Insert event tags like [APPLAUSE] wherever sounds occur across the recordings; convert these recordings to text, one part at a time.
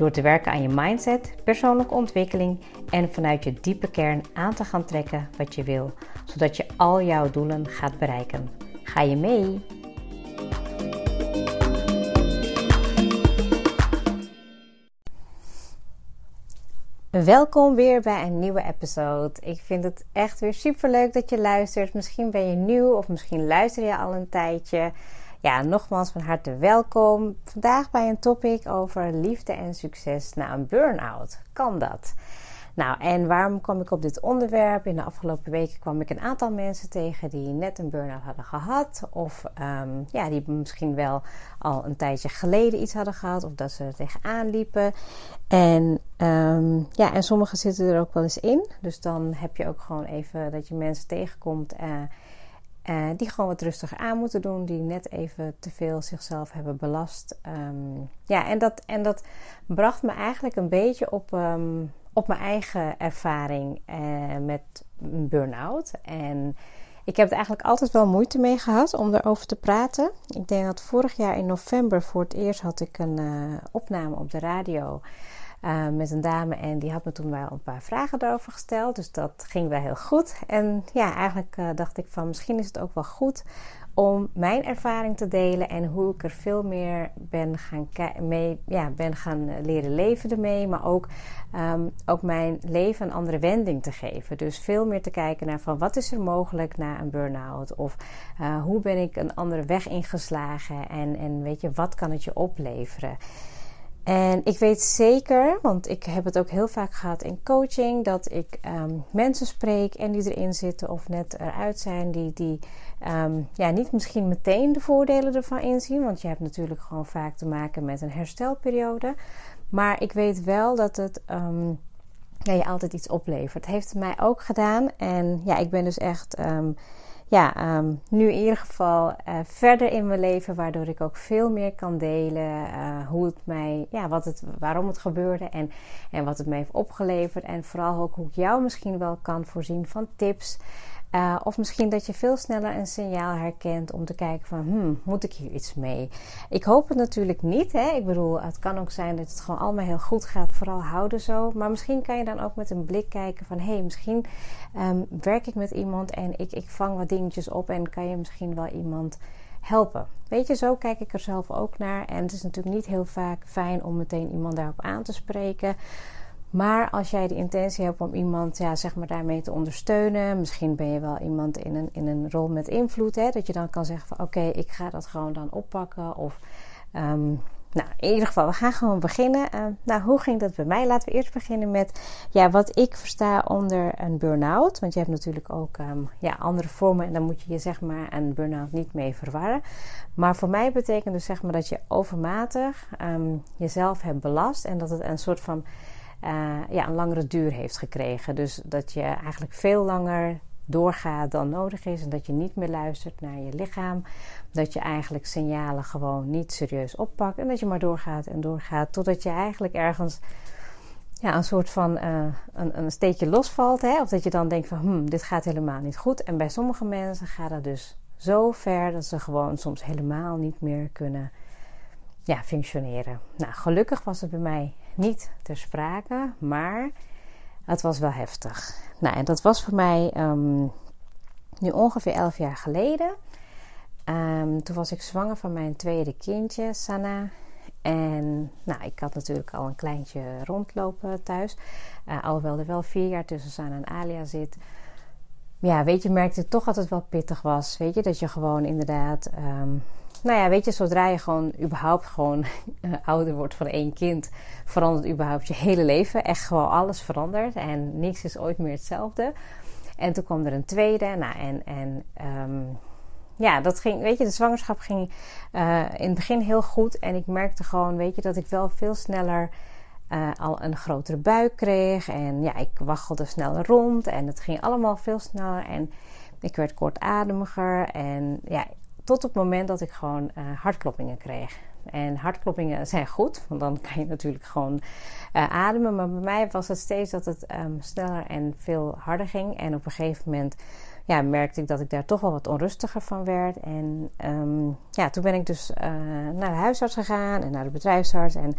Door te werken aan je mindset, persoonlijke ontwikkeling en vanuit je diepe kern aan te gaan trekken wat je wil, zodat je al jouw doelen gaat bereiken. Ga je mee? Welkom weer bij een nieuwe episode. Ik vind het echt weer super leuk dat je luistert. Misschien ben je nieuw of misschien luister je al een tijdje. Ja, nogmaals van harte welkom. Vandaag bij een topic over liefde en succes na een burn-out. Kan dat? Nou, en waarom kwam ik op dit onderwerp? In de afgelopen weken kwam ik een aantal mensen tegen die net een burn-out hadden gehad. Of um, ja, die misschien wel al een tijdje geleden iets hadden gehad. Of dat ze er tegenaan liepen. En um, ja, en sommigen zitten er ook wel eens in. Dus dan heb je ook gewoon even dat je mensen tegenkomt. Uh, uh, die gewoon wat rustiger aan moeten doen, die net even te veel zichzelf hebben belast. Um, ja, en dat, en dat bracht me eigenlijk een beetje op, um, op mijn eigen ervaring uh, met burn-out. En ik heb er eigenlijk altijd wel moeite mee gehad om erover te praten. Ik denk dat vorig jaar in november voor het eerst had ik een uh, opname op de radio. Uh, met een dame en die had me toen wel een paar vragen daarover gesteld. Dus dat ging wel heel goed. En ja, eigenlijk uh, dacht ik van misschien is het ook wel goed om mijn ervaring te delen en hoe ik er veel meer ben gaan, mee, ja, ben gaan leren leven ermee. Maar ook, um, ook mijn leven een andere wending te geven. Dus veel meer te kijken naar van wat is er mogelijk na een burn-out? Of hoe ben ik een andere weg ingeslagen? En, en weet je, wat kan het je opleveren? En ik weet zeker, want ik heb het ook heel vaak gehad in coaching, dat ik um, mensen spreek en die erin zitten of net eruit zijn, die, die um, ja, niet misschien meteen de voordelen ervan inzien, want je hebt natuurlijk gewoon vaak te maken met een herstelperiode. Maar ik weet wel dat het um, ja, je altijd iets oplevert. Het heeft het mij ook gedaan en ja, ik ben dus echt ja, um, nu in ieder geval uh, verder in mijn leven, waardoor ik ook veel meer kan delen uh, hoe het mij, ja, wat het, waarom het gebeurde en, en wat het mij heeft opgeleverd. En vooral ook hoe ik jou misschien wel kan voorzien van tips. Uh, of misschien dat je veel sneller een signaal herkent om te kijken van, hmm, moet ik hier iets mee? Ik hoop het natuurlijk niet. Hè? Ik bedoel, het kan ook zijn dat het gewoon allemaal heel goed gaat. Vooral houden zo. Maar misschien kan je dan ook met een blik kijken van, hé, hey, misschien um, werk ik met iemand en ik, ik vang wat dingetjes op en kan je misschien wel iemand helpen. Weet je, zo kijk ik er zelf ook naar. En het is natuurlijk niet heel vaak fijn om meteen iemand daarop aan te spreken. Maar als jij de intentie hebt om iemand ja, zeg maar daarmee te ondersteunen, misschien ben je wel iemand in een, in een rol met invloed, hè, dat je dan kan zeggen van oké, ik ga dat gewoon dan oppakken. Of um, nou, in ieder geval, we gaan gewoon beginnen. Uh, nou, hoe ging dat bij mij? Laten we eerst beginnen met ja, wat ik versta onder een burn-out. Want je hebt natuurlijk ook um, ja, andere vormen en dan moet je je zeg maar een burn-out niet mee verwarren. Maar voor mij betekent dus zeg maar dat je overmatig um, jezelf hebt belast en dat het een soort van uh, ja, een langere duur heeft gekregen. Dus dat je eigenlijk veel langer doorgaat dan nodig is en dat je niet meer luistert naar je lichaam. Dat je eigenlijk signalen gewoon niet serieus oppakt en dat je maar doorgaat en doorgaat totdat je eigenlijk ergens ja, een soort van uh, een, een steekje losvalt. Hè? Of dat je dan denkt van hm, dit gaat helemaal niet goed. En bij sommige mensen gaat dat dus zo ver dat ze gewoon soms helemaal niet meer kunnen ja, functioneren. Nou, gelukkig was het bij mij niet ter sprake, maar het was wel heftig. Nou, en dat was voor mij um, nu ongeveer 11 jaar geleden. Um, toen was ik zwanger van mijn tweede kindje, Sanna. En nou, ik had natuurlijk al een kleintje rondlopen thuis. Uh, alhoewel er wel vier jaar tussen Sanna en Alia zit. Ja, weet je, merkte toch dat het wel pittig was. Weet je, dat je gewoon inderdaad um, nou ja, weet je, zodra je gewoon überhaupt gewoon [LAUGHS] ouder wordt van één kind, verandert überhaupt je hele leven. Echt gewoon alles verandert en niks is ooit meer hetzelfde. En toen kwam er een tweede. Nou, en, en um, ja, dat ging, weet je, de zwangerschap ging uh, in het begin heel goed. En ik merkte gewoon, weet je, dat ik wel veel sneller al een grotere buik kreeg. En ja, ik waggelde sneller rond en het ging allemaal veel sneller. En ik werd kortademiger. En ja, tot op het moment dat ik gewoon hartkloppingen kreeg. En hartkloppingen zijn goed, want dan kan je natuurlijk gewoon ademen. Maar bij mij was het steeds dat het ehm, sneller en veel harder ging. En op een gegeven moment ja, merkte ik dat ik daar toch wel wat onrustiger van werd. En um, ja, toen ben ik dus uh, naar de huisarts gegaan en naar de bedrijfsarts. En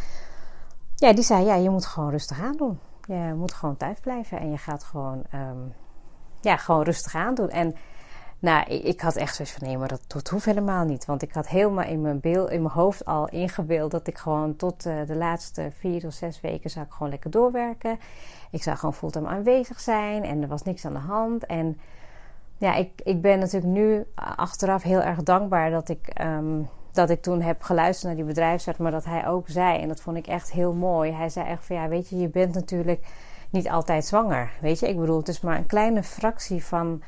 ja, die zei: Ja, je moet gewoon rustig aan doen. Je moet gewoon thuis blijven en je gaat gewoon, um, ja, gewoon rustig aan doen. En nou, ik, had echt zoiets van: Nee, maar dat, dat hoeft helemaal niet. Want ik had helemaal in mijn, beeld, in mijn hoofd al ingebeeld dat ik gewoon tot uh, de laatste vier of zes weken zou ik gewoon lekker doorwerken. Ik zou gewoon fulltime aanwezig zijn en er was niks aan de hand. En ja, ik, ik ben natuurlijk nu achteraf heel erg dankbaar dat ik, um, dat ik toen heb geluisterd naar die bedrijfsarts. Maar dat hij ook zei, en dat vond ik echt heel mooi. Hij zei echt van ja, weet je, je bent natuurlijk niet altijd zwanger. Weet je, ik bedoel, het is maar een kleine fractie van,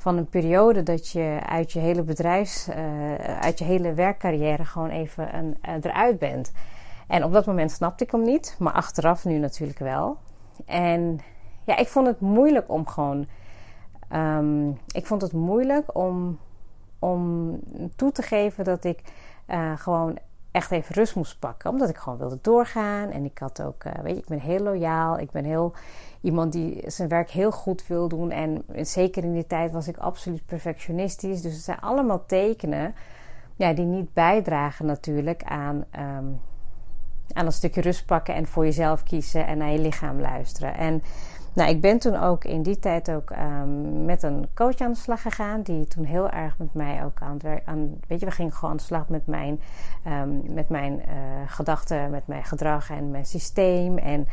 van een periode dat je uit je hele bedrijfs, uh, uit je hele werkcarrière gewoon even uh, eruit bent. En op dat moment snapte ik hem niet, maar achteraf nu natuurlijk wel. En ja, ik vond het moeilijk om gewoon Um, ik vond het moeilijk om, om toe te geven dat ik uh, gewoon echt even rust moest pakken. Omdat ik gewoon wilde doorgaan. En ik had ook, uh, weet je, ik ben heel loyaal. Ik ben heel iemand die zijn werk heel goed wil doen. En zeker in die tijd was ik absoluut perfectionistisch. Dus het zijn allemaal tekenen ja, die niet bijdragen natuurlijk aan, um, aan een stukje rust pakken en voor jezelf kiezen en naar je lichaam luisteren. En nou, ik ben toen ook in die tijd ook um, met een coach aan de slag gegaan. Die toen heel erg met mij ook aan het werk. Aan, weet je, we gingen gewoon aan de slag met mijn, um, met mijn uh, gedachten, met mijn gedrag en mijn systeem. En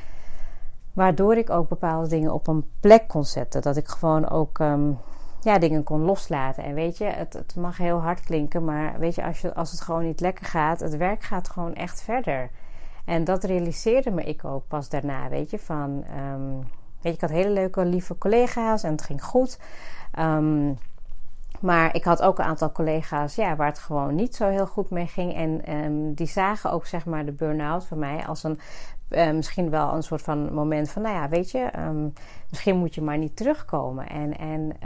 waardoor ik ook bepaalde dingen op een plek kon zetten. Dat ik gewoon ook um, ja, dingen kon loslaten. En weet je, het, het mag heel hard klinken, maar weet je als, je, als het gewoon niet lekker gaat, het werk gaat gewoon echt verder. En dat realiseerde me ik ook pas daarna, weet je, van Weet je, ik had hele leuke, lieve collega's en het ging goed. Um, maar ik had ook een aantal collega's ja, waar het gewoon niet zo heel goed mee ging. En um, die zagen ook zeg maar de burn-out voor mij als een uh, misschien wel een soort van moment van, nou ja, weet je, um, misschien moet je maar niet terugkomen. En, en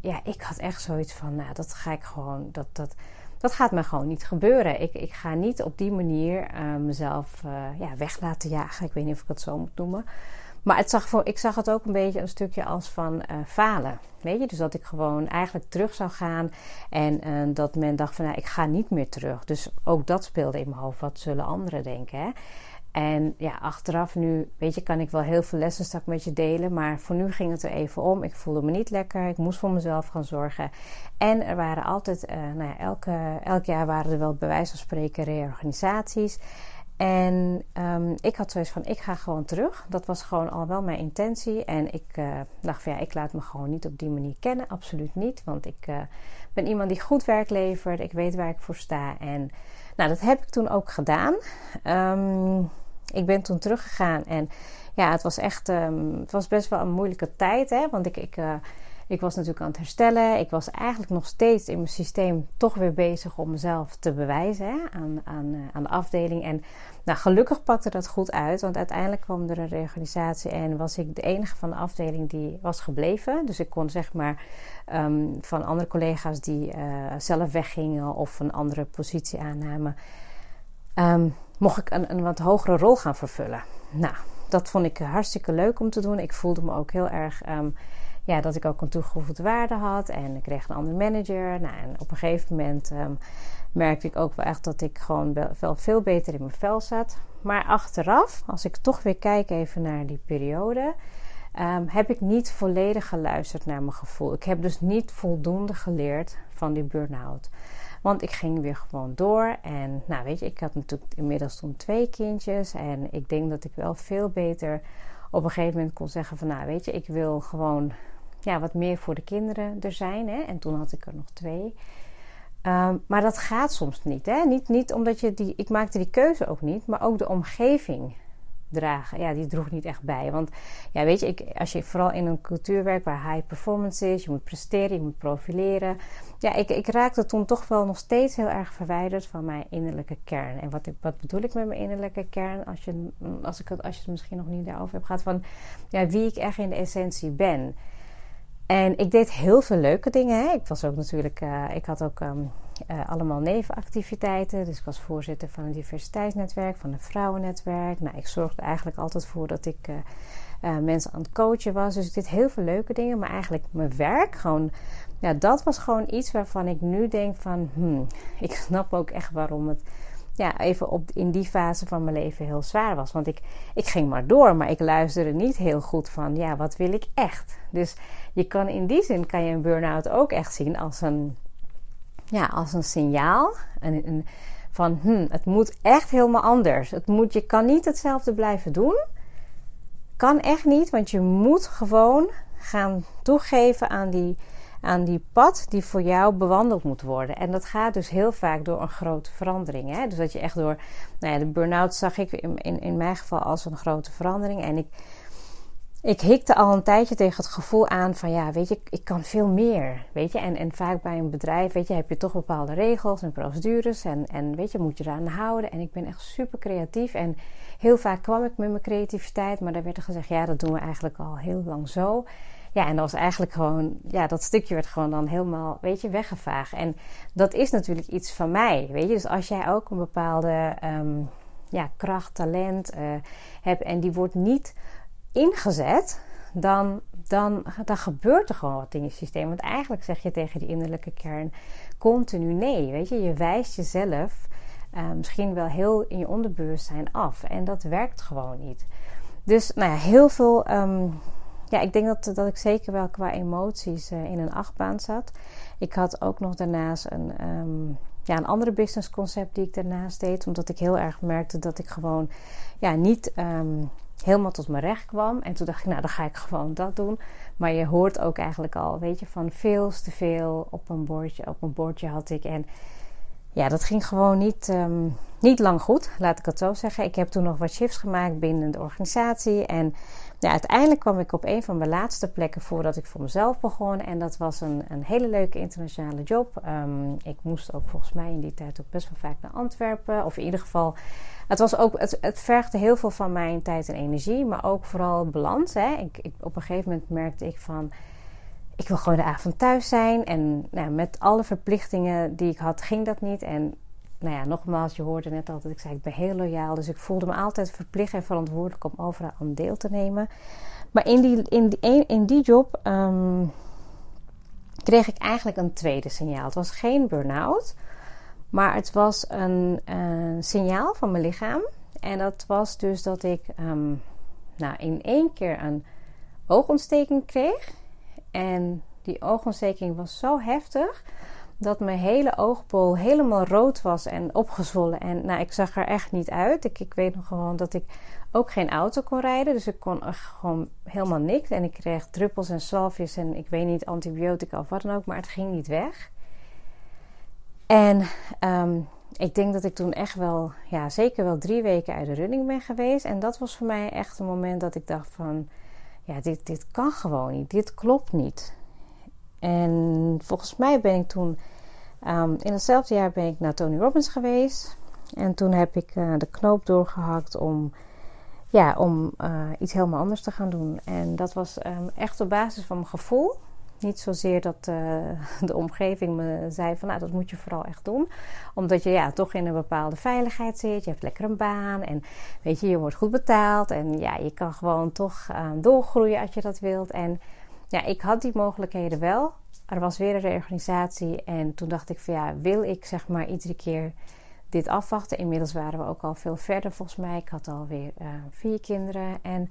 ja, ik had echt zoiets van, nou, dat ga ik gewoon, dat, dat, dat gaat me gewoon niet gebeuren. Ik, ik ga niet op die manier uh, mezelf uh, ja, weg laten jagen. Ik weet niet of ik het zo moet noemen. Maar het zag ik zag het ook een beetje een stukje als van uh, falen. Weet je, dus dat ik gewoon eigenlijk terug zou gaan. En uh, dat men dacht van, nou, ik ga niet meer terug. Dus ook dat speelde in mijn hoofd. Wat zullen anderen denken? Hè? En ja, achteraf nu, weet je, kan ik wel heel veel lessen met je delen. Maar voor nu ging het er even om. Ik voelde me niet lekker. Ik moest voor mezelf gaan zorgen. En er waren altijd, uh, nou ja, elke, elk jaar waren er wel bij wijze van spreken reorganisaties. En um, ik had zoiets van, ik ga gewoon terug. Dat was gewoon al wel mijn intentie. En ik uh, dacht van, ja, ik laat me gewoon niet op die manier kennen. Absoluut niet. Want ik uh, ben iemand die goed werk levert. Ik weet waar ik voor sta. En nou, dat heb ik toen ook gedaan. Um, ik ben toen teruggegaan. En ja, het was echt, um, het was best wel een moeilijke tijd. Hè? Want ik... ik uh, ik was natuurlijk aan het herstellen. Ik was eigenlijk nog steeds in mijn systeem toch weer bezig om mezelf te bewijzen hè, aan, aan, uh, aan de afdeling. En nou, gelukkig pakte dat goed uit, want uiteindelijk kwam er een reorganisatie en was ik de enige van de afdeling die was gebleven. Dus ik kon zeg maar um, van andere collega's die uh, zelf weggingen of een andere positie aannamen, um, mocht ik een, wat hogere rol gaan vervullen. Nou, dat vond ik hartstikke leuk om te doen. Ik voelde me ook heel erg. Um, ja, dat ik ook een toegevoegde waarde had. En ik kreeg een andere manager. Nou, en op een gegeven moment um, merkte ik ook wel echt dat ik gewoon wel veel beter in mijn vel zat. Maar achteraf, als ik toch weer kijk even naar die periode, um, heb ik niet volledig geluisterd naar mijn gevoel. Ik heb dus niet voldoende geleerd van die burn-out. Want ik ging weer gewoon door. En nou weet je, ik had natuurlijk inmiddels toen twee kindjes. En ik denk dat ik wel veel beter op een gegeven moment kon zeggen van nou weet je, ik wil gewoon ja, wat meer voor de kinderen er zijn. Hè? En toen had ik er nog twee. Um, maar dat gaat soms niet, hè? Niet, niet omdat je die. Ik maakte die keuze ook niet, maar ook de omgeving dragen. Ja, die droeg niet echt bij. Want ja, weet je, ik, als je vooral in een cultuur werkt waar high performance is, je moet presteren, je moet profileren. Ja, ik, ik raakte toen toch wel nog steeds heel erg verwijderd van mijn innerlijke kern. En wat, ik, wat bedoel ik met mijn innerlijke kern? Als je, als, ik het, als je het misschien nog niet daarover hebt gehad, van ja, wie ik echt in de essentie ben. En ik deed heel veel leuke dingen. Hè. Ik was ook natuurlijk, uh, ik had ook um, uh, allemaal nevenactiviteiten. Dus ik was voorzitter van een diversiteitsnetwerk, van een vrouwennetwerk. Nou, ik zorgde eigenlijk altijd voor dat ik uh, mensen aan het coachen was. Dus ik deed heel veel leuke dingen. Maar eigenlijk mijn werk, gewoon, ja, dat was gewoon iets waarvan ik nu denk van, hmm, [LAUGHS] ik snap ook echt waarom het ja, even op, in die fase van mijn leven heel zwaar was. Want ik, ik ging maar door, maar ik luisterde niet heel goed van, ja, wat wil ik echt? Dus je kan in die zin, kan je een burn-out ook echt zien als een, ja, als een signaal. Een, van, hm, het moet echt helemaal anders. Het moet, je kan niet hetzelfde blijven doen. Kan echt niet, want je moet gewoon gaan toegeven aan die aan die pad die voor jou bewandeld moet worden. En dat gaat dus heel vaak door een grote verandering. Hè? Dus dat je echt door, nou ja, de burn-out zag ik in, in mijn geval als een grote verandering. En ik, ik hikte al een tijdje tegen het gevoel aan van ja, weet je, ik kan veel meer. Weet je, en, en vaak bij een bedrijf, weet je, heb je toch bepaalde regels en procedures. En, en weet je, moet je eraan houden. En ik ben echt super creatief. En heel vaak kwam ik met mijn creativiteit, maar daar werd er gezegd, ja, dat doen we eigenlijk al heel lang zo. Ja, en dat was eigenlijk gewoon, ja, dat stukje werd gewoon dan helemaal, weet je, weggevaagd. En dat is natuurlijk iets van mij, weet je. Dus als jij ook een bepaalde um, ja, kracht, talent uh, hebt en die wordt niet ingezet, dan, dan, dan gebeurt er gewoon wat in je systeem. Want eigenlijk zeg je tegen die innerlijke kern continu nee, weet je. Je wijst jezelf uh, misschien wel heel in je onderbewustzijn af. En dat werkt gewoon niet. Dus nou ja, heel veel um, ja, ik denk dat, dat ik zeker wel qua emoties uh, in een achtbaan zat. Ik had ook nog daarnaast een, um, ja, een andere businessconcept die ik daarnaast deed. Omdat ik heel erg merkte dat ik gewoon ja, niet um, helemaal tot mijn recht kwam. En toen dacht ik, nou dan ga ik gewoon dat doen. Maar je hoort ook eigenlijk al, weet je, van veel te veel op een bordje. Op een bordje had ik. En ja, dat ging gewoon niet, um, niet lang goed, laat ik het zo zeggen. Ik heb toen nog wat shifts gemaakt binnen de organisatie. En uiteindelijk kwam ik op een van mijn laatste plekken voordat ik voor mezelf begon. En dat was een, een hele leuke internationale job. Um, ik moest ook volgens mij in die tijd ook best wel vaak naar Antwerpen. Of in ieder geval, het, was ook, het, het vergde heel veel van mijn tijd en energie. Maar ook vooral balans. Hè. Ik, op een gegeven moment merkte ik van ik wil gewoon de avond thuis zijn. En nou, met alle verplichtingen die ik had, ging dat niet. En nou ja, nogmaals, je hoorde net altijd, ik zei ik ben heel loyaal. Dus ik voelde me altijd verplicht en verantwoordelijk om overal aan deel te nemen. Maar in die, in die, in die job um, kreeg ik eigenlijk een tweede signaal. Het was geen burn-out, maar het was een, een, signaal van mijn lichaam. En dat was dus dat ik um, nou, in één keer een oogontsteking kreeg. En die oogontsteking was zo heftig dat mijn hele oogbol helemaal rood was en opgezwollen. En nou, ik zag er echt niet uit. Ik, ik weet nog gewoon dat ik ook geen auto kon rijden. Dus ik kon gewoon helemaal niks. En ik kreeg druppels en salfjes en ik weet niet, antibiotica of wat dan ook. Maar het ging niet weg. En um, ik denk dat ik toen echt wel, ja, zeker wel drie weken uit de running ben geweest. En dat was voor mij echt een moment dat ik dacht van, ja, dit, dit kan gewoon niet. Dit klopt niet. En volgens mij ben ik toen, um, in hetzelfde jaar ben ik naar Tony Robbins geweest. En toen heb ik uh, de knoop doorgehakt om, ja, om uh, iets helemaal anders te gaan doen. En dat was um, echt op basis van mijn gevoel. Niet zozeer dat uh, [LAUGHS] de omgeving me zei van nou dat moet je vooral echt doen. Omdat je ja toch in een bepaalde veiligheid zit. Je hebt lekker een baan en weet je, je wordt goed betaald. En ja, je kan gewoon toch uh, doorgroeien als je dat wilt. En ja, ik had die mogelijkheden wel. Er was weer een reorganisatie en toen dacht ik van ja, wil ik zeg maar iedere keer dit afwachten. Inmiddels waren we ook al veel verder volgens mij. Ik had alweer uh, vier kinderen en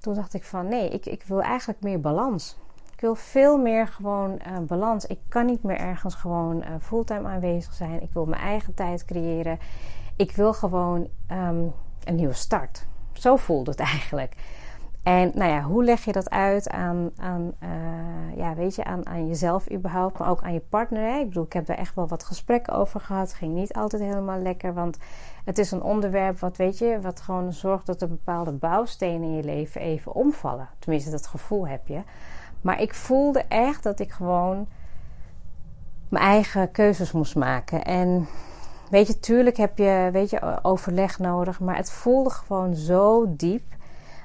toen dacht ik van nee, ik, ik wil eigenlijk meer balans. Ik wil veel meer gewoon uh, balans. Ik kan niet meer ergens gewoon uh, fulltime aanwezig zijn. Ik wil mijn eigen tijd creëren. Ik wil gewoon um, een nieuwe start. Zo voelde het eigenlijk. En nou ja, hoe leg je dat uit aan, aan, uh, ja, weet je, aan, aan jezelf überhaupt, maar ook aan je partner? Hè? Ik bedoel, ik heb daar echt wel wat gesprekken over gehad. Ging niet altijd helemaal lekker, want het is een onderwerp wat, weet je, wat gewoon zorgt dat er bepaalde bouwstenen in je leven even omvallen. Tenminste, dat gevoel heb je. Maar ik voelde echt dat ik gewoon mijn eigen keuzes moest maken. En weet je, tuurlijk heb je, weet je, overleg nodig, maar het voelde gewoon zo diep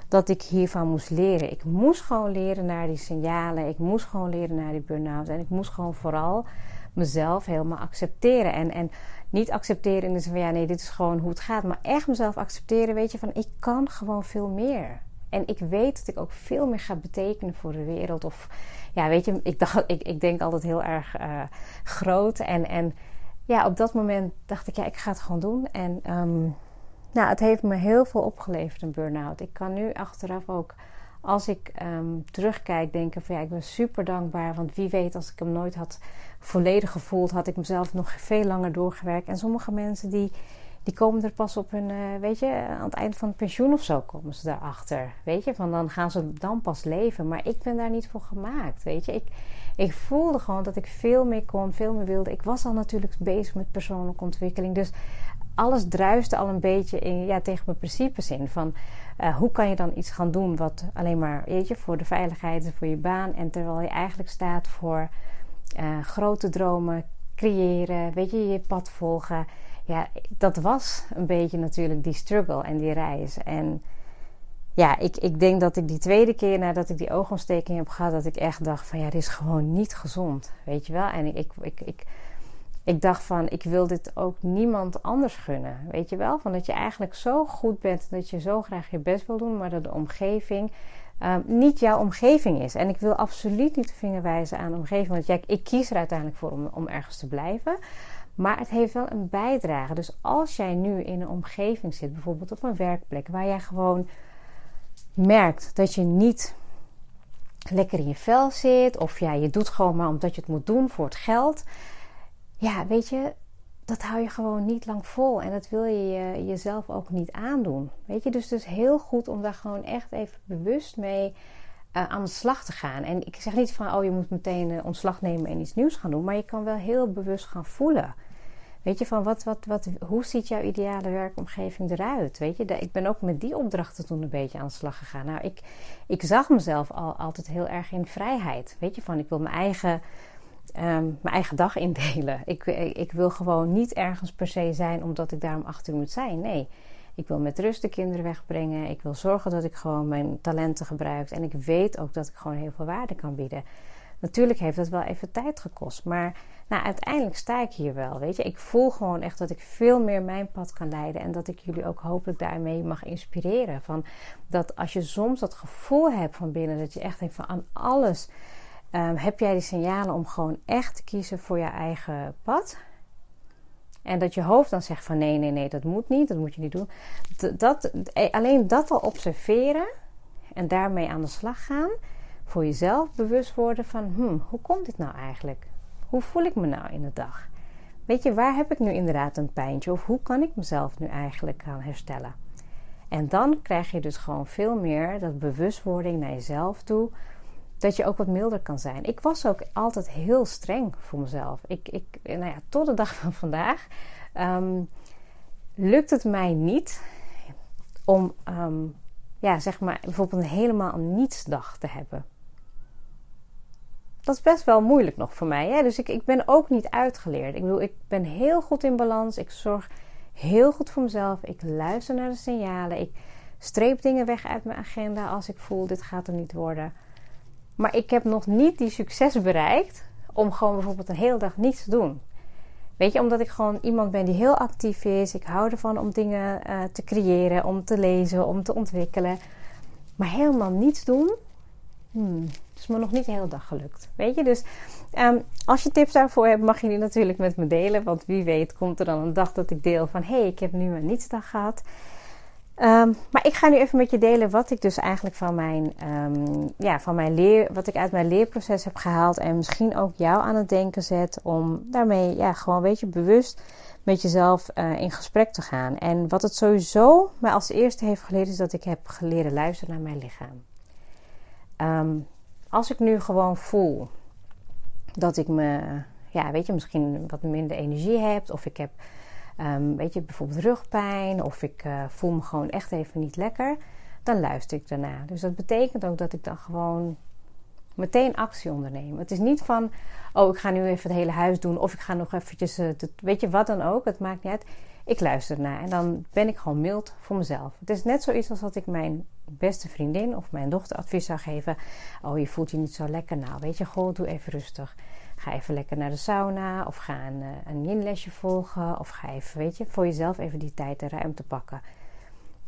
dat ik hiervan moest leren. Ik moest gewoon leren naar die signalen. Ik moest gewoon leren naar die burn-out. En ik moest gewoon vooral mezelf helemaal accepteren. En, en niet accepteren in de zin van ja, nee, dit is gewoon hoe het gaat. Maar echt mezelf accepteren, weet je, van ik kan gewoon veel meer. En ik weet dat ik ook veel meer ga betekenen voor de wereld. Of ja, weet je, ik, dacht, ik, ik denk altijd heel erg uh, groot. En, en ja, op dat moment dacht ik, ja, ik ga het gewoon doen. En um, nou, het heeft me heel veel opgeleverd, een burn-out. Ik kan nu achteraf ook, als ik um, terugkijk, denken van ja, ik ben super dankbaar. Want wie weet, als ik hem nooit had volledig gevoeld, had ik mezelf nog veel langer doorgewerkt. En sommige mensen die, die komen er pas op hun, uh, weet je, aan het eind van het pensioen of zo komen ze daarachter. Weet je, van dan gaan ze dan pas leven. Maar ik ben daar niet voor gemaakt, weet je. Ik, ik voelde gewoon dat ik veel meer kon, veel meer wilde. Ik was al natuurlijk bezig met persoonlijke ontwikkeling. Dus alles druiste al een beetje in, ja, tegen mijn principes in. Van uh, hoe kan je dan iets gaan doen wat alleen maar, weet je, voor de veiligheid en voor je baan. En terwijl je eigenlijk staat voor uh, grote dromen, creëren, weet je, je pad volgen. Ja, dat was een beetje natuurlijk die struggle en die reis. En ja, ik, ik denk dat ik die tweede keer nadat ik die oogontsteking heb gehad, dat ik echt dacht van ja, dit is gewoon niet gezond. Weet je wel? En ik, ik, ik, ik dacht van, ik wil dit ook niemand anders gunnen. Weet je wel? Van dat je eigenlijk zo goed bent, dat je zo graag je best wil doen, maar dat de omgeving um, niet jouw omgeving is. En ik wil absoluut niet de vinger wijzen aan de omgeving, want ja, ik kies er uiteindelijk voor om, om ergens te blijven. Maar het heeft wel een bijdrage. Dus als jij nu in een omgeving zit, bijvoorbeeld op een werkplek, waar jij gewoon merkt dat je niet lekker in je vel zit, of ja, je doet gewoon maar omdat je het moet doen voor het geld ja, weet je, dat hou je gewoon niet lang vol. En dat wil je jezelf ook niet aandoen. Weet je, dus het is heel goed om daar gewoon echt even bewust mee uh, aan de slag te gaan. En ik zeg niet van, oh, je moet meteen uh, ontslag nemen en iets nieuws gaan doen. Maar je kan wel heel bewust gaan voelen. Weet je, van wat, wat, wat, hoe ziet jouw ideale werkomgeving eruit? Weet je, ik ben ook met die opdrachten toen een beetje aan de slag gegaan. Nou, ik, ik zag mezelf al altijd heel erg in vrijheid. Weet je, van ik wil mijn eigen um, mijn eigen dag indelen. [LAUGHS] Ik, ik, wil gewoon niet ergens per se zijn omdat ik daar om achter moet zijn. Nee, ik wil met rust de kinderen wegbrengen. Ik wil zorgen dat ik gewoon mijn talenten gebruik. En ik weet ook dat ik gewoon heel veel waarde kan bieden. Natuurlijk heeft dat wel even tijd gekost. Maar nou, uiteindelijk sta ik hier wel. Weet je, ik voel gewoon echt dat ik veel meer mijn pad kan leiden. En dat ik jullie ook hopelijk daarmee mag inspireren. Van dat als je soms dat gevoel hebt van binnen, dat je echt denkt van aan alles Um, heb jij die signalen om gewoon echt te kiezen voor je eigen pad? En dat je hoofd dan zegt van nee, nee, nee, dat moet niet, dat moet je niet doen. Dat, eh, alleen dat al observeren en daarmee aan de slag gaan. Voor jezelf bewust worden van hmm, hoe komt dit nou eigenlijk? Hoe voel ik me nou in de dag? Weet je, waar heb ik nu inderdaad een pijntje? Of hoe kan ik mezelf nu eigenlijk gaan herstellen? En dan krijg je dus gewoon veel meer dat bewustwording naar jezelf toe dat je ook wat milder kan zijn. Ik was ook altijd heel streng voor mezelf. Ik, ik, nou ja, tot de dag van vandaag um, lukt het mij niet om, um, ja, zeg maar, bijvoorbeeld een helemaal nietsdag te hebben. Dat is best wel moeilijk nog voor mij. Hè? Dus ik, ik ben ook niet uitgeleerd. Ik bedoel, ik ben heel goed in balans. Ik zorg heel goed voor mezelf. Ik luister naar de signalen. Ik streep dingen weg uit mijn agenda als ik voel dit gaat er niet worden. Maar ik heb nog niet die succes bereikt om gewoon bijvoorbeeld een hele dag niets te doen. Weet je, omdat ik gewoon iemand ben die heel actief is. Ik hou ervan om dingen uh, te creëren, om te lezen, om te ontwikkelen. Maar helemaal niets doen, hmm, is me nog niet de hele dag gelukt. Weet je, dus um, als je tips daarvoor hebt, mag je die natuurlijk met me delen. Want wie weet komt er dan een dag dat ik deel van... hé, hey, ik heb nu een nietsdag gehad. Ehm, maar ik ga nu even met je delen wat ik dus eigenlijk van mijn, um, ja, van mijn leer, wat ik uit mijn leerproces heb gehaald. En misschien ook jou aan het denken zet om daarmee ja, gewoon een beetje bewust met jezelf uh, in gesprek te gaan. En wat het sowieso mij als eerste heeft geleerd, is dat ik heb geleerd luisteren naar mijn lichaam. Um, als ik nu gewoon voel dat ik me, ja, weet je, misschien wat minder energie heb, of ik heb Um, weet je, bijvoorbeeld rugpijn of ik uh, voel me gewoon echt even niet lekker, dan luister ik daarna. Dus dat betekent ook dat ik dan gewoon meteen actie onderneem. Het is niet van, oh, ik ga nu even het hele huis doen of ik ga nog eventjes, uh, weet je, wat dan ook. Het maakt niet uit. Ik luister ernaar en dan ben ik gewoon mild voor mezelf. Het is net zoiets als dat ik mijn beste vriendin of mijn dochter advies zou geven. Oh, je voelt je niet zo lekker. Nou, weet je, goh, doe even rustig. Ga even lekker naar de sauna of ga een, eh, een yin-lesje volgen. Of ga even, weet je, voor jezelf even die tijd en ruimte pakken.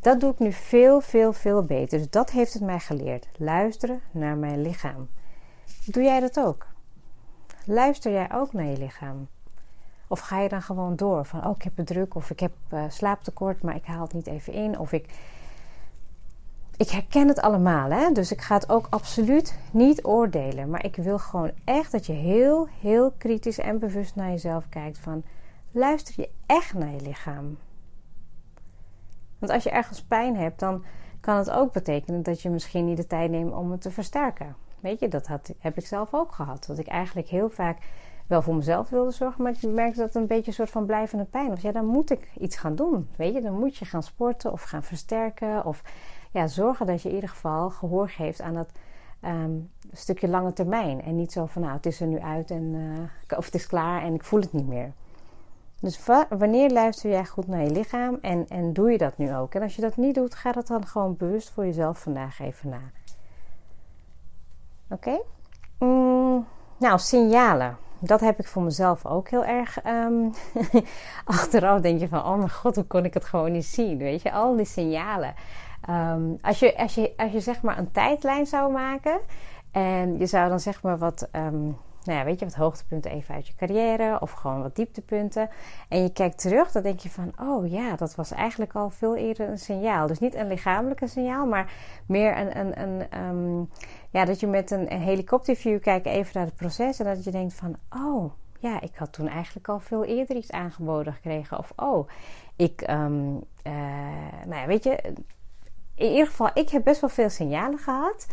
Dat doe ik nu veel, veel, veel beter. Dus dat heeft het mij geleerd. Luisteren naar mijn lichaam. Doe jij dat ook? Luister jij ook naar je lichaam? Of ga je dan gewoon door van, oh ik heb het druk of ik heb uh, slaaptekort, maar ik haal het niet even in. Of ik ik herken het allemaal, hè? dus ik ga het ook absoluut niet oordelen. Maar ik wil gewoon echt dat je heel, heel kritisch en bewust naar jezelf kijkt. Van luister je echt naar je lichaam? Want als je ergens pijn hebt, dan kan het ook betekenen dat je misschien niet de tijd neemt om het te versterken. Weet je, dat had, heb ik zelf ook gehad. Dat ik eigenlijk heel vaak wel voor mezelf wilde zorgen, maar ik merkte dat het een beetje een soort van blijvende pijn was. Ja, dan moet ik iets gaan doen. Weet je, dan moet je gaan sporten of gaan versterken of ja, zorgen dat je in ieder geval gehoor geeft aan dat ehm, stukje lange termijn. En niet zo van, nou, het is er nu uit en, uh, of het is klaar en ik voel het niet meer. Dus wanneer luister jij goed naar je lichaam en, en doe je dat nu ook? En als je dat niet doet, ga dat dan gewoon bewust voor jezelf vandaag even na. Oké? Mm, nou, signalen. Dat heb ik voor mezelf ook heel erg. Um, [LAUGHS] achteraf denk je van: oh mijn god, hoe kon ik het gewoon niet zien? Weet je, al die signalen. Um, als, je, als, je, als je zeg maar een tijdlijn zou maken en je zou dan zeg maar wat, um, nou ja, weet je, wat hoogtepunten even uit je carrière of gewoon wat dieptepunten. En je kijkt terug, dan denk je van, oh ja, dat was eigenlijk al veel eerder een signaal. Dus niet een lichamelijke signaal, maar meer een, een, een um, ja, dat je met een, helikopterview kijkt even naar het proces en dat je denkt van, oh ja, ik had toen eigenlijk al veel eerder iets aangeboden gekregen. Of oh, ik, um, uh, nou ja, weet je, in ieder geval, ik heb best wel veel signalen gehad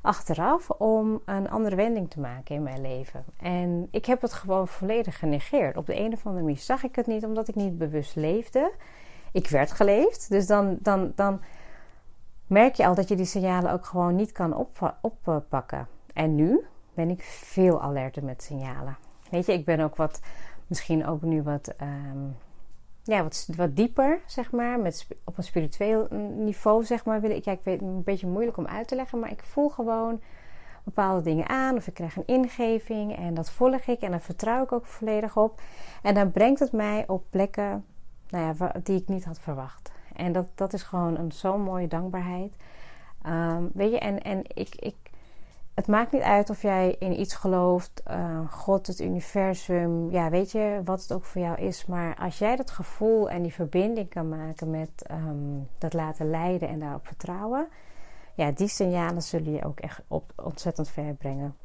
achteraf om een andere wending te maken in mijn leven. En ik heb het gewoon volledig genegeerd. Op de een of andere manier zag ik het niet, omdat ik niet bewust leefde. Ik werd geleefd, dus dan, dan, dan merk je al dat je die signalen ook gewoon niet kan op, oppakken. En nu ben ik veel alerter met signalen. Weet je, ik ben ook wat, misschien ook nu wat. Um, ja, wat, wat dieper, zeg maar. Met, op een spiritueel niveau, zeg maar. Wil ik, ja, ik weet het een beetje moeilijk om uit te leggen. Maar ik voel gewoon bepaalde dingen aan. Of ik krijg een ingeving. En dat volg ik. En daar vertrouw ik ook volledig op. En dan brengt het mij op plekken nou ja, die ik niet had verwacht. En dat, dat is gewoon een zo'n mooie dankbaarheid. Um, weet je, en, en ik, ik het maakt niet uit of jij in iets gelooft, uh, God, het universum, ja, weet je wat het ook voor jou is. Maar als jij dat gevoel en die verbinding kan maken met um, dat laten leiden en daarop vertrouwen, ja, die signalen zullen je ook echt op, ontzettend ver brengen.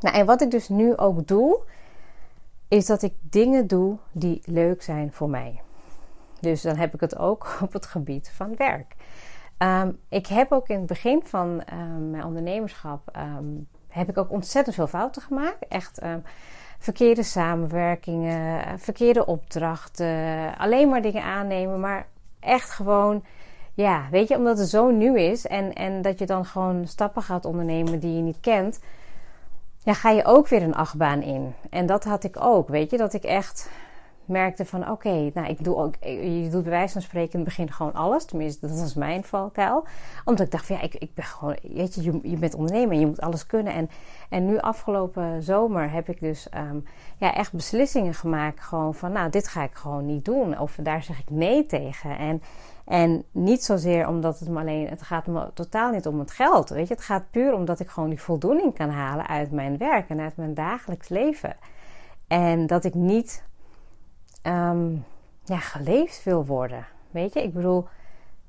Nou, en wat ik dus nu ook doe, is dat ik dingen doe die leuk zijn voor mij. Dus dan heb ik het ook [LAUGHS] op het gebied van werk. Um, ik heb ook in het begin van um, mijn ondernemerschap um, heb ik ook ontzettend veel fouten gemaakt. Echt verkeerde samenwerkingen, verkeerde opdrachten, alleen maar dingen aannemen, maar echt gewoon, ja, weet je, omdat het zo nieuw is en, en dat je dan gewoon stappen gaat ondernemen die je niet kent, ja, ga je ook weer een achtbaan in. En dat had ik ook, weet je, dat ik echt merkte van oké, nou ik doe ook, je doet bij wijze van spreken in het begin gewoon alles. Tenminste, dat was mijn valkuil. Omdat ik dacht van ja, ik, ik ben gewoon, weet je, je, bent ondernemer en je moet alles kunnen. En, en nu afgelopen zomer heb ik dus um, ja, echt beslissingen gemaakt. Gewoon van nou, dit ga ik gewoon niet doen. Of daar zeg ik nee tegen. En, en niet zozeer omdat het me alleen, het gaat me totaal niet om het geld. Weet je, het gaat puur omdat ik gewoon die voldoening kan halen uit mijn werk en uit mijn dagelijks leven. En dat ik niet um, ja, geleefd wil worden. Weet je, ik bedoel,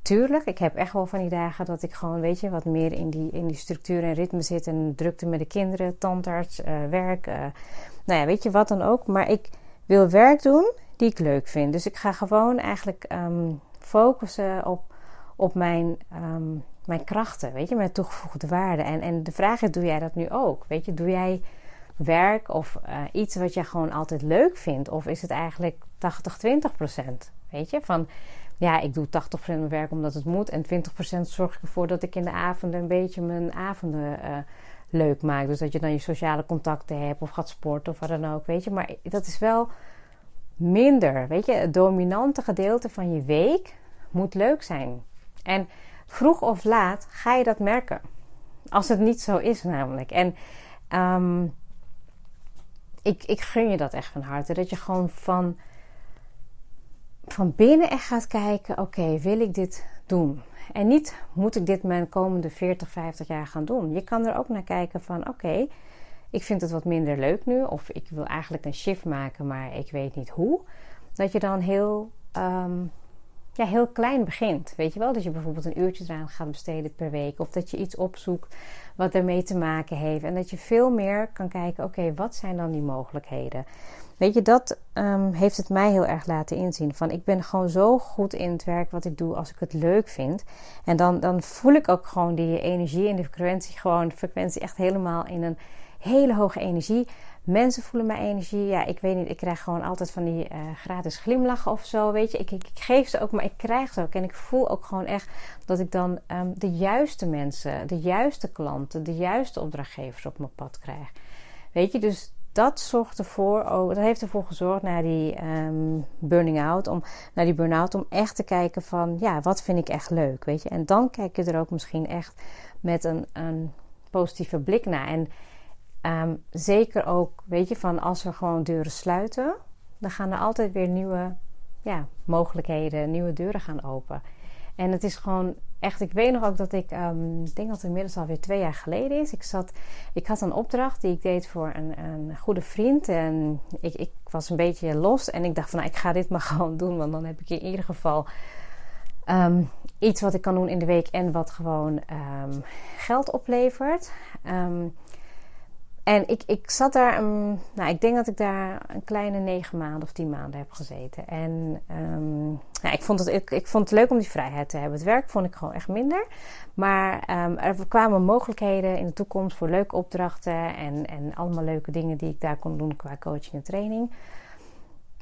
tuurlijk, ik heb echt wel van die dagen dat ik gewoon, weet je, wat meer in die, in die structuur en ritme zit. En drukte met de kinderen, tandarts, uh, werk. Uh, nou ja, weet je wat dan ook. Maar ik wil werk doen die ik leuk vind. Dus ik ga gewoon eigenlijk um, focussen op, op mijn, um, mijn krachten, weet je, mijn toegevoegde waarde. En, en de vraag is, doe jij dat nu ook? Weet je, doe jij werk of uh, iets wat jij gewoon altijd leuk vindt? Of is het eigenlijk 80, 20 procent? Weet je, van ja, ik doe 80% mijn werk omdat het moet. En 20% zorg ik ervoor dat ik in de avonden een beetje mijn avonden uh, leuk maak. Dus dat je dan je sociale contacten hebt of gaat sporten of wat dan ook. Weet je, maar dat is wel minder. Weet je, het dominante gedeelte van je week moet leuk zijn. En vroeg of laat ga je dat merken. Als het niet zo is, namelijk. En um, ik, ik gun je dat echt van harte. Dat je gewoon van van binnen echt gaat kijken: oké, wil ik dit doen? En niet moet ik dit mijn komende 40, 50 jaar gaan doen. Je kan er ook naar kijken van: oké, ik vind het wat minder leuk nu, of ik wil eigenlijk een shift maken, maar ik weet niet hoe. Dat je dan heel, um, ja, heel klein begint. Weet je wel? Dat je bijvoorbeeld een uurtje eraan gaat besteden per week, of dat je iets opzoekt wat ermee te maken heeft. En dat je veel meer kan kijken: oké, wat zijn dan die mogelijkheden? Weet je, dat um, heeft het mij heel erg laten inzien. Van ik ben gewoon zo goed in het werk wat ik doe als ik het leuk vind. En dan, dan voel ik ook gewoon die energie en de frequentie, gewoon de frequentie echt helemaal in een hele hoge energie. Mensen voelen mijn energie. Ja, ik weet niet, ik krijg gewoon altijd van die uh, gratis glimlachen of zo. Weet je, ik, ik, ik, geef ze ook, maar ik krijg ze ook. En ik voel ook gewoon echt dat ik dan um, de juiste mensen, de juiste klanten, de juiste opdrachtgevers op mijn pad krijg. Weet je, dus dat zorgt ervoor, oh, dat heeft ervoor gezorgd naar die um, burning out, om naar die burn-out, om echt te kijken van ja, wat vind ik echt leuk, weet je? En dan kijk je er ook misschien echt met een, een positieve blik naar. En um, zeker ook, weet je, van als we gewoon deuren sluiten, dan gaan er altijd weer nieuwe ja, mogelijkheden, nieuwe deuren gaan open. En het is gewoon echt, ik weet nog ook dat ik, um, ik denk dat het inmiddels alweer twee jaar geleden is. Ik, zat, ik had een opdracht die ik deed voor een, een goede vriend. En ik, ik was een beetje los. En ik dacht van, nou, ik ga dit maar [LAUGHS] gewoon doen. Want dan heb ik in ieder geval um, iets wat ik kan doen in de week. En wat gewoon geld oplevert. En ik, ik zat daar, nou, ik denk dat ik daar een kleine negen maanden of tien maanden heb gezeten. En um, nou, ik, vond het, ik, ik vond het leuk om die vrijheid te hebben. Het werk vond ik gewoon echt minder. Maar um, er kwamen mogelijkheden in de toekomst voor leuke opdrachten. En, en allemaal leuke dingen die ik daar kon doen qua coaching en training.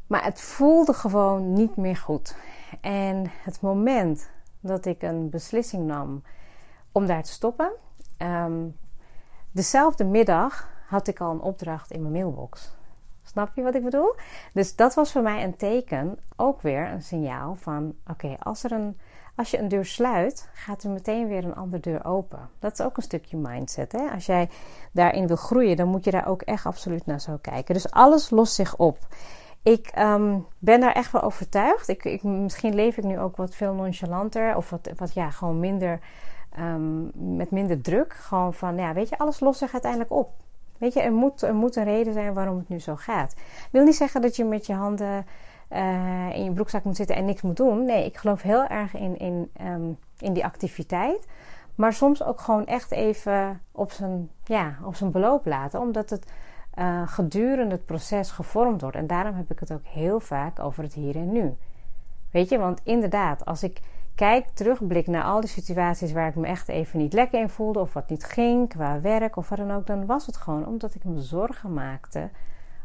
Maar het voelde gewoon niet meer goed. En het moment dat ik een beslissing nam om daar te stoppen. Um, dezelfde middag had ik al een opdracht in mijn mailbox. Snap je wat ik bedoel? Dus dat was voor mij een teken, ook weer een signaal van: oké, als als je een deur sluit, gaat er meteen weer een andere deur open. Dat is ook een stukje mindset. Hè? Als jij daarin wil groeien, dan moet je daar ook echt absoluut naar zo kijken. Dus alles lost zich op. Ik um, ben daar echt wel overtuigd. Ik, ik, misschien leef ik nu ook wat veel nonchalanter of wat, wat ja, gewoon minder um, met minder druk. Gewoon van, ja, weet je, alles lost zich uiteindelijk op. Weet je, er moet, er moet een reden zijn waarom het nu zo gaat. Wil niet zeggen dat je met je handen uh, in je broekzak moet zitten en niks moet doen. Nee, ik geloof heel erg in, in, um, in die activiteit. Maar soms ook gewoon echt even op zijn, ja, op zijn beloop laten. Omdat het uh, gedurende het proces gevormd wordt. En daarom heb ik het ook heel vaak over het hier en nu. Weet je, want inderdaad, als ik kijk, terugblik naar al die situaties waar ik me echt even niet lekker in voelde of wat niet ging qua werk of wat dan ook, dan was het gewoon omdat ik me zorgen maakte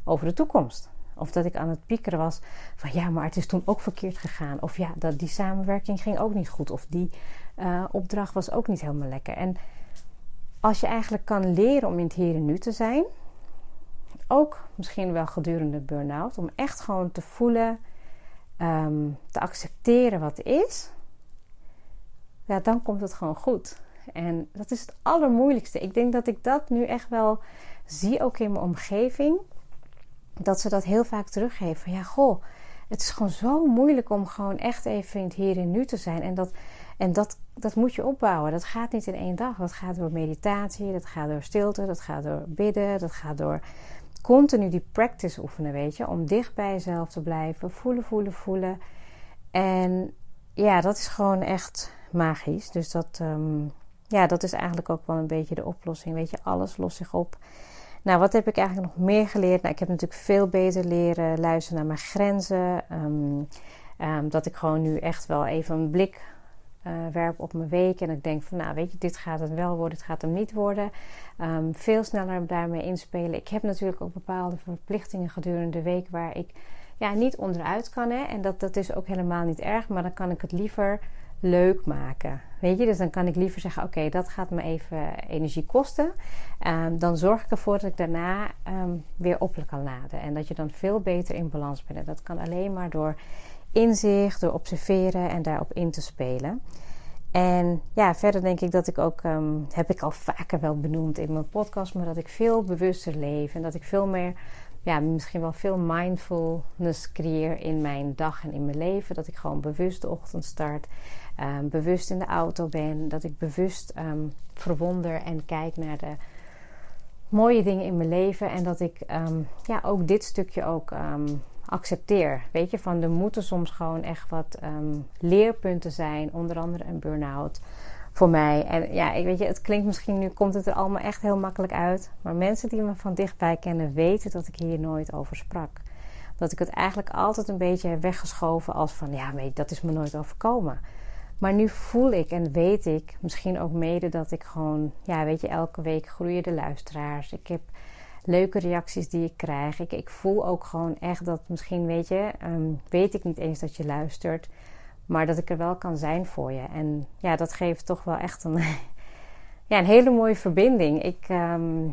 over de toekomst. Of dat ik aan het piekeren was van ja, maar het is toen ook verkeerd gegaan. Of ja, dat die samenwerking ging ook niet goed. Of die uh, opdracht was ook niet helemaal lekker. En als je eigenlijk kan leren om in het hier en nu te zijn, ook misschien wel gedurende burn-out, om echt gewoon te voelen, um, te accepteren wat is ja, dan komt het gewoon goed. En dat is het allermoeilijkste. Ik denk dat ik dat nu echt wel zie, ook in mijn omgeving. Dat ze dat heel vaak teruggeven. Ja, goh, het is gewoon zo moeilijk om gewoon echt even in het hier en nu te zijn. En dat, en dat, dat moet je opbouwen. Dat gaat niet in één dag. Dat gaat door meditatie, dat gaat door stilte, dat gaat door bidden, dat gaat door continu die practice oefenen, weet je. Om dicht bij jezelf te blijven, voelen, voelen, voelen. En ja, dat is gewoon echt magisch. Dus dat, ehm, ja, dat is eigenlijk ook wel een beetje de oplossing. Weet je, alles lost zich op. Nou, wat heb ik eigenlijk nog meer geleerd? Nou, ik heb natuurlijk veel beter leren luisteren naar mijn grenzen. Ehm, dat ik gewoon nu echt wel even een blik uh, werp op mijn week. En ik denk van, nou weet je, dit gaat het wel worden, dit gaat hem niet worden. Veel sneller daarmee inspelen. Ik heb natuurlijk ook bepaalde verplichtingen gedurende de week waar ik ja, niet onderuit kan. Hè? En dat, dat is ook helemaal niet erg, maar dan kan ik het liever leuk maken. Weet je, dus dan kan ik liever zeggen: Oké, dat gaat me even energie kosten. Um, dan zorg ik ervoor dat ik daarna um, weer op kan laden. En dat je dan veel beter in balans bent. En dat kan alleen maar door inzicht, door observeren en daarop in te spelen. En ja, verder denk ik dat ik ook, um, heb ik al vaker wel benoemd in mijn podcast, maar dat ik veel bewuster leef en dat ik veel meer, ja, misschien wel veel mindfulness creëer in mijn dag en in mijn leven. Dat ik gewoon bewust de ochtend start, um, bewust in de auto ben, dat ik bewust um, verwonder en kijk naar de mooie dingen in mijn leven en dat ik ja, ook dit stukje ook accepteer. Weet je, van er moeten soms gewoon echt wat leerpunten zijn, onder andere een burn-out voor mij. En ja, ik weet je, het klinkt misschien nu, komt het er allemaal echt heel makkelijk uit. Maar mensen die me van dichtbij kennen, weten dat ik hier nooit over sprak. Dat ik het eigenlijk altijd een beetje heb weggeschoven als van, ja, weet dat is me nooit overkomen. Maar nu voel ik en weet ik, misschien ook mede dat ik gewoon, ja, weet je, elke week groeien de luisteraars. Ik heb leuke reacties die ik krijg. Ik, voel ook gewoon echt dat misschien, weet je, ehm, weet ik niet eens dat je luistert, maar dat ik er wel kan zijn voor je. En ja, dat geeft toch wel echt een, [LAUGHS] ja, een hele mooie verbinding. Ik, ehm,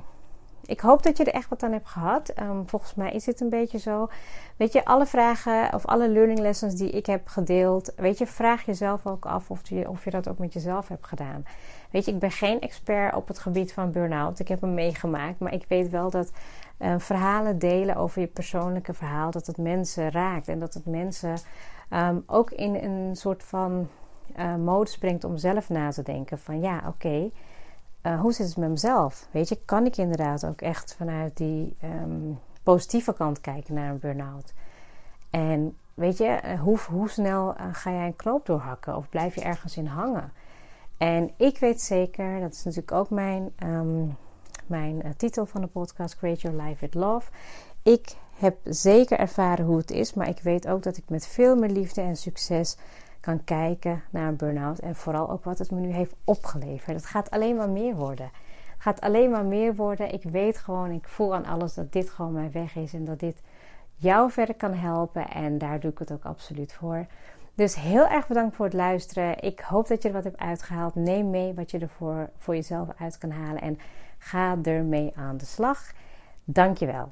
ik hoop dat je er echt wat aan hebt gehad. Um, volgens mij is het een beetje zo. Weet je, alle vragen of alle learning lessons die ik heb gedeeld, weet je, vraag jezelf ook af of je, of je dat ook met jezelf hebt gedaan. Weet je, ik ben geen expert op het gebied van burn-out. Ik heb hem meegemaakt, maar ik weet wel dat uh, verhalen delen over je persoonlijke verhaal, dat het mensen raakt en dat het mensen um, ook in een soort van uh, modus brengt om zelf na te denken van ja, oké. Uh, hoe zit het met mezelf? Weet je, kan ik inderdaad ook echt vanuit die um, positieve kant kijken naar een burn-out? En weet je, hoe, hoe snel ga jij een knoop doorhakken of blijf je ergens in hangen? En ik weet zeker, dat is natuurlijk ook mijn, um, mijn titel van de podcast, Create Your Life with Love. Ik heb zeker ervaren hoe het is, maar ik weet ook dat ik met veel meer liefde en succes kan kijken naar een burn-out. En vooral ook wat het me nu heeft opgeleverd. Het gaat alleen maar meer worden. Het gaat alleen maar meer worden. Ik weet gewoon, ik voel aan alles dat dit gewoon mijn weg is en dat dit jou verder kan helpen. En daar doe ik het ook absoluut voor. Dus heel erg bedankt voor het luisteren. Ik hoop dat je er wat hebt uitgehaald. Neem mee wat je er voor jezelf uit kan halen en ga ermee aan de slag. Dankjewel.